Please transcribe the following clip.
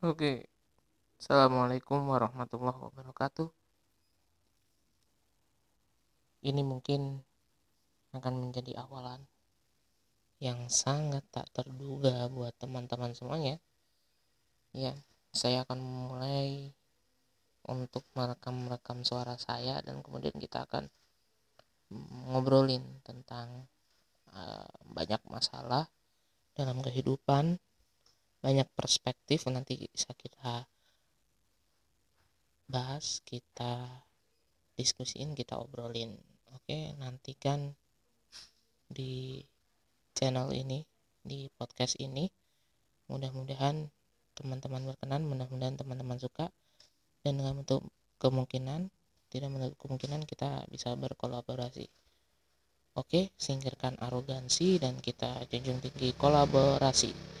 Oke, Assalamualaikum warahmatullahi wabarakatuh. Ini mungkin akan menjadi awalan yang sangat tak terduga buat teman-teman semuanya. Ya, saya akan memulai untuk merekam-rekam suara saya dan kemudian kita akan ngobrolin tentang uh, banyak masalah dalam kehidupan banyak perspektif nanti bisa kita bahas kita diskusiin kita obrolin. Oke nantikan di channel ini di podcast ini. Mudah-mudahan teman-teman berkenan mudah-mudahan teman-teman suka. Dan dengan untuk kemungkinan tidak menutup kemungkinan kita bisa berkolaborasi. Oke singkirkan arogansi dan kita junjung tinggi kolaborasi